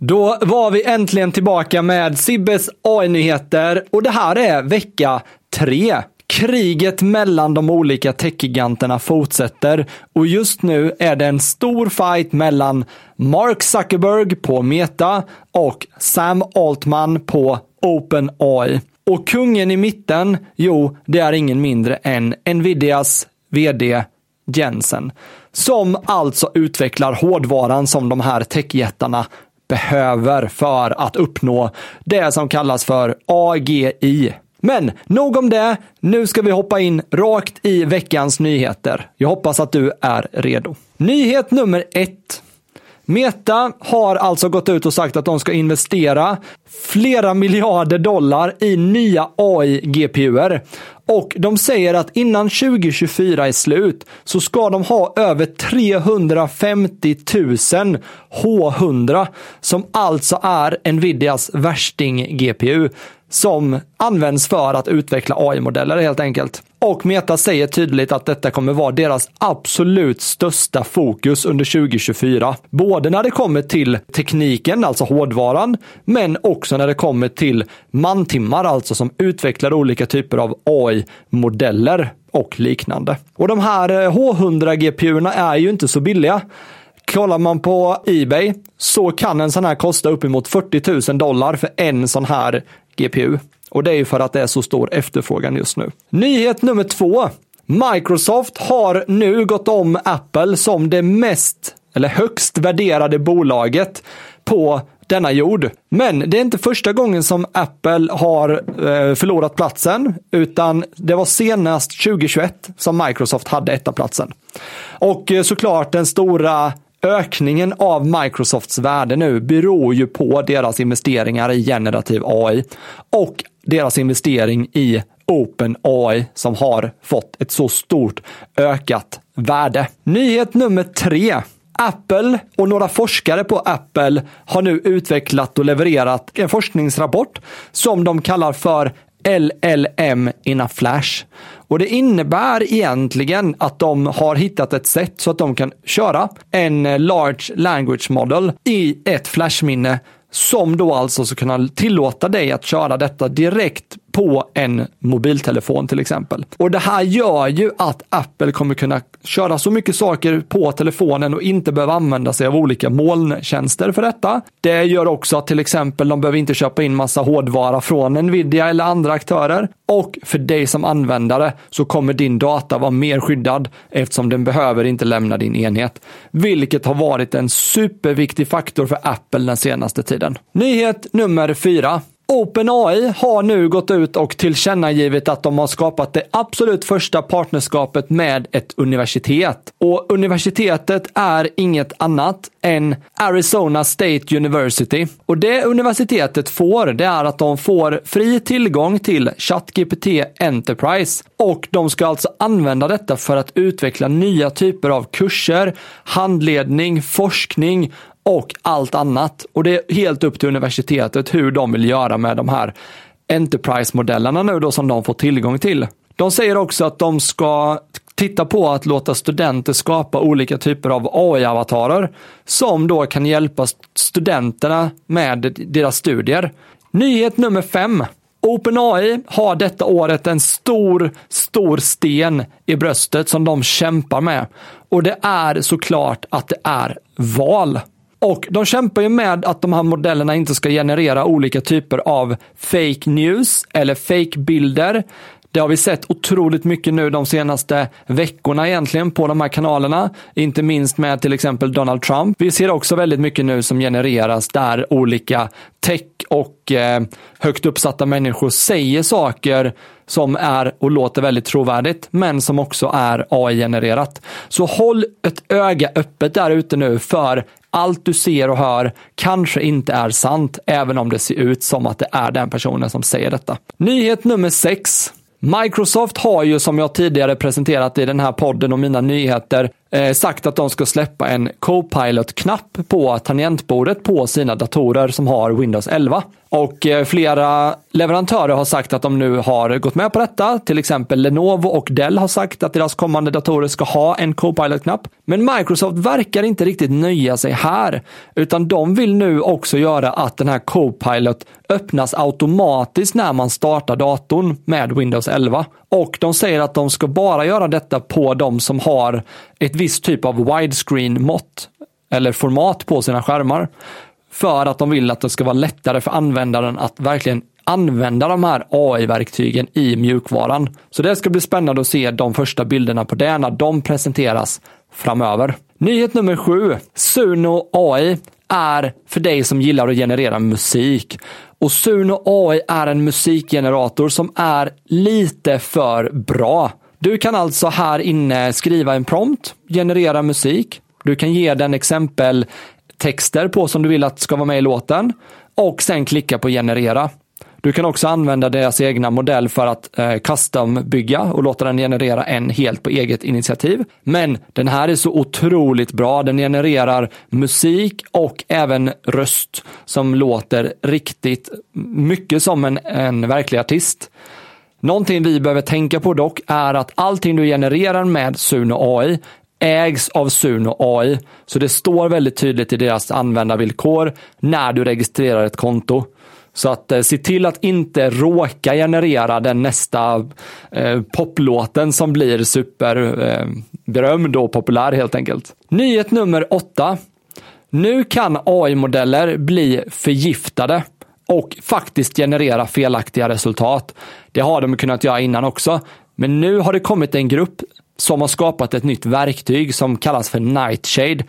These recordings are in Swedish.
Då var vi äntligen tillbaka med Sibbes AI-nyheter och det här är vecka tre. Kriget mellan de olika techgiganterna fortsätter och just nu är det en stor fight mellan Mark Zuckerberg på Meta och Sam Altman på OpenAI. Och kungen i mitten, jo, det är ingen mindre än Nvidias vd Jensen, som alltså utvecklar hårdvaran som de här techjättarna behöver för att uppnå det som kallas för AGI. Men nog om det. Nu ska vi hoppa in rakt i veckans nyheter. Jag hoppas att du är redo. Nyhet nummer ett. Meta har alltså gått ut och sagt att de ska investera flera miljarder dollar i nya AI-GPUer. Och de säger att innan 2024 är slut så ska de ha över 350 000 H100 som alltså är Nvidias värsting-GPU som används för att utveckla AI-modeller helt enkelt. Och Meta säger tydligt att detta kommer vara deras absolut största fokus under 2024. Både när det kommer till tekniken, alltså hårdvaran, men också när det kommer till mantimmar, alltså som utvecklar olika typer av AI-modeller och liknande. Och de här eh, H100-GPUerna är ju inte så billiga. Kollar man på Ebay så kan en sån här kosta uppemot 40 000 dollar för en sån här GPU. Och det är ju för att det är så stor efterfrågan just nu. Nyhet nummer två. Microsoft har nu gått om Apple som det mest, eller högst värderade bolaget på denna jord. Men det är inte första gången som Apple har eh, förlorat platsen, utan det var senast 2021 som Microsoft hade etta platsen. Och eh, såklart den stora ökningen av Microsofts värde nu beror ju på deras investeringar i generativ AI och deras investering i OpenAI som har fått ett så stort ökat värde. Nyhet nummer tre. Apple och några forskare på Apple har nu utvecklat och levererat en forskningsrapport som de kallar för LLM in a flash. Och det innebär egentligen att de har hittat ett sätt så att de kan köra en large language model i ett flashminne som då alltså ska kunna tillåta dig att köra detta direkt på en mobiltelefon till exempel. Och det här gör ju att Apple kommer kunna köra så mycket saker på telefonen och inte behöva använda sig av olika molntjänster för detta. Det gör också att till exempel de behöver inte köpa in massa hårdvara från Nvidia eller andra aktörer. Och för dig som användare så kommer din data vara mer skyddad eftersom den behöver inte lämna din enhet. Vilket har varit en superviktig faktor för Apple den senaste tiden. Nyhet nummer fyra. OpenAI har nu gått ut och tillkännagivit att de har skapat det absolut första partnerskapet med ett universitet. Och universitetet är inget annat än Arizona State University. Och det universitetet får, det är att de får fri tillgång till ChatGPT Enterprise. Och de ska alltså använda detta för att utveckla nya typer av kurser, handledning, forskning och allt annat. Och det är helt upp till universitetet hur de vill göra med de här Enterprise-modellerna nu då som de får tillgång till. De säger också att de ska titta på att låta studenter skapa olika typer av AI-avatarer som då kan hjälpa studenterna med deras studier. Nyhet nummer fem. OpenAI har detta året en stor, stor sten i bröstet som de kämpar med. Och det är såklart att det är val. Och de kämpar ju med att de här modellerna inte ska generera olika typer av fake news eller fake bilder. Det har vi sett otroligt mycket nu de senaste veckorna egentligen på de här kanalerna. Inte minst med till exempel Donald Trump. Vi ser också väldigt mycket nu som genereras där olika tech och eh, högt uppsatta människor säger saker som är och låter väldigt trovärdigt, men som också är AI-genererat. Så håll ett öga öppet där ute nu för allt du ser och hör kanske inte är sant, även om det ser ut som att det är den personen som säger detta. Nyhet nummer sex. Microsoft har ju som jag tidigare presenterat i den här podden och mina nyheter eh, sagt att de ska släppa en Copilot-knapp på tangentbordet på sina datorer som har Windows 11. Och eh, flera leverantörer har sagt att de nu har gått med på detta. Till exempel Lenovo och Dell har sagt att deras kommande datorer ska ha en Copilot-knapp. Men Microsoft verkar inte riktigt nöja sig här, utan de vill nu också göra att den här Copilot öppnas automatiskt när man startar datorn med Windows 11. Och de säger att de ska bara göra detta på de som har ett visst typ av widescreen-mått eller format på sina skärmar. För att de vill att det ska vara lättare för användaren att verkligen använda de här AI-verktygen i mjukvaran. Så det ska bli spännande att se de första bilderna på det när de presenteras framöver. Nyhet nummer sju. Suno AI är för dig som gillar att generera musik. Och Suno AI är en musikgenerator som är lite för bra. Du kan alltså här inne skriva en prompt, generera musik. Du kan ge den exempel texter på som du vill att ska vara med i låten och sen klicka på generera. Du kan också använda deras egna modell för att eh, custom-bygga och låta den generera en helt på eget initiativ. Men den här är så otroligt bra. Den genererar musik och även röst som låter riktigt mycket som en, en verklig artist. Någonting vi behöver tänka på dock är att allting du genererar med Suno AI ägs av Suno AI. Så det står väldigt tydligt i deras användarvillkor när du registrerar ett konto. Så att eh, se till att inte råka generera den nästa eh, poplåten som blir superberömd eh, och populär helt enkelt. Nyhet nummer åtta. Nu kan AI-modeller bli förgiftade och faktiskt generera felaktiga resultat. Det har de kunnat göra innan också. Men nu har det kommit en grupp som har skapat ett nytt verktyg som kallas för Nightshade.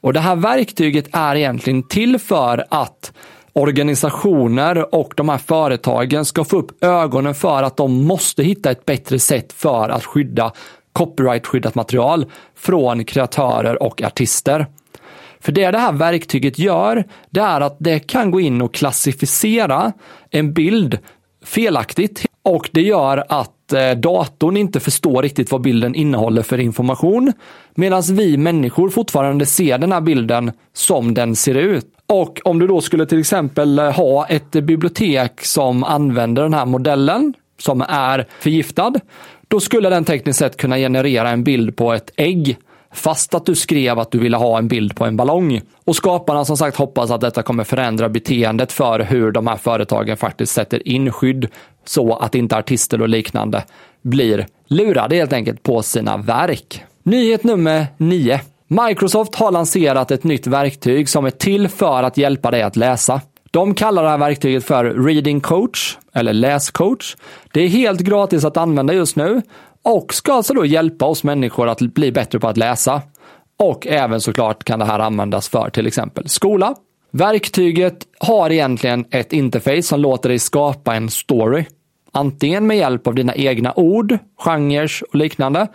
Och det här verktyget är egentligen till för att organisationer och de här företagen ska få upp ögonen för att de måste hitta ett bättre sätt för att skydda copyrightskyddat material från kreatörer och artister. För det det här verktyget gör, det är att det kan gå in och klassificera en bild felaktigt och det gör att eh, datorn inte förstår riktigt vad bilden innehåller för information. Medan vi människor fortfarande ser den här bilden som den ser ut. Och om du då skulle till exempel eh, ha ett bibliotek som använder den här modellen som är förgiftad, då skulle den tekniskt sett kunna generera en bild på ett ägg fast att du skrev att du ville ha en bild på en ballong. Och skaparna som sagt hoppas att detta kommer förändra beteendet för hur de här företagen faktiskt sätter in skydd så att inte artister och liknande blir lurade helt enkelt på sina verk. Nyhet nummer 9. Microsoft har lanserat ett nytt verktyg som är till för att hjälpa dig att läsa. De kallar det här verktyget för Reading Coach eller Läscoach. Det är helt gratis att använda just nu och ska alltså då hjälpa oss människor att bli bättre på att läsa. Och även såklart kan det här användas för till exempel skola. Verktyget har egentligen ett interface som låter dig skapa en story. Antingen med hjälp av dina egna ord, genrer och liknande.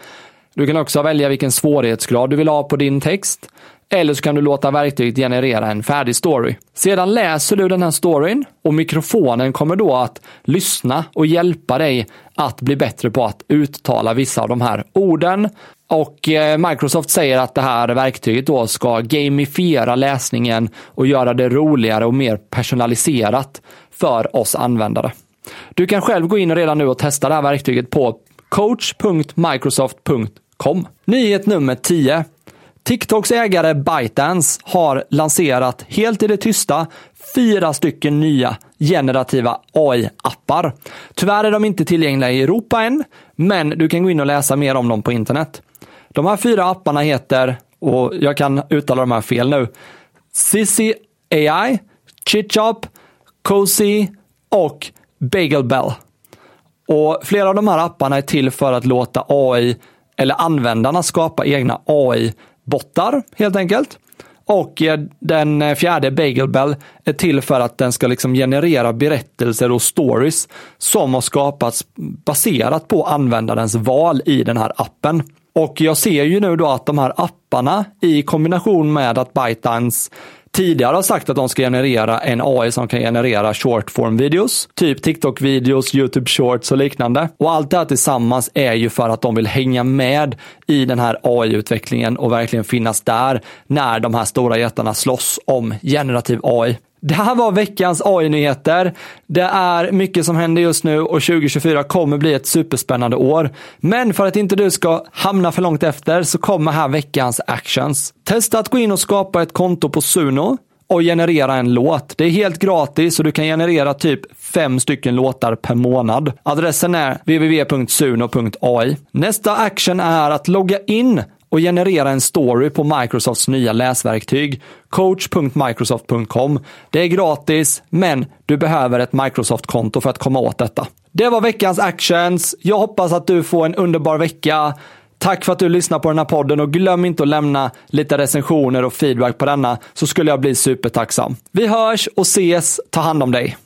Du kan också välja vilken svårighetsgrad du vill ha på din text. Eller så kan du låta verktyget generera en färdig story. Sedan läser du den här storyn och mikrofonen kommer då att lyssna och hjälpa dig att bli bättre på att uttala vissa av de här orden. Och eh, Microsoft säger att det här verktyget då ska gamifiera läsningen och göra det roligare och mer personaliserat för oss användare. Du kan själv gå in redan nu och testa det här verktyget på coach.microsoft.com. Kom! Nyhet nummer 10. TikToks ägare ByteDance har lanserat helt i det tysta fyra stycken nya generativa AI-appar. Tyvärr är de inte tillgängliga i Europa än, men du kan gå in och läsa mer om dem på internet. De här fyra apparna heter, och jag kan uttala de här fel nu, Sissy AI, ChitChop, Cozy och Bagel Bell. Och flera av de här apparna är till för att låta AI, eller användarna skapa egna AI-bottar helt enkelt. Och eh, den eh, fjärde Bagelbell är till för att den ska liksom generera berättelser och stories som har skapats baserat på användarens val i den här appen. Och jag ser ju nu då att de här apparna i kombination med att ByteDance tidigare har sagt att de ska generera en AI som kan generera short form videos, typ TikTok-videos, YouTube shorts och liknande. Och allt det här tillsammans är ju för att de vill hänga med i den här AI-utvecklingen och verkligen finnas där när de här stora jättarna slåss om generativ AI. Det här var veckans AI-nyheter. Det är mycket som händer just nu och 2024 kommer bli ett superspännande år. Men för att inte du ska hamna för långt efter så kommer här veckans actions. Testa att gå in och skapa ett konto på Suno och generera en låt. Det är helt gratis och du kan generera typ fem stycken låtar per månad. Adressen är www.suno.ai. Nästa action är att logga in och generera en story på Microsofts nya läsverktyg, coach.microsoft.com. Det är gratis, men du behöver ett Microsoft-konto för att komma åt detta. Det var veckans actions. Jag hoppas att du får en underbar vecka. Tack för att du lyssnar på den här podden och glöm inte att lämna lite recensioner och feedback på denna så skulle jag bli supertacksam. Vi hörs och ses. Ta hand om dig.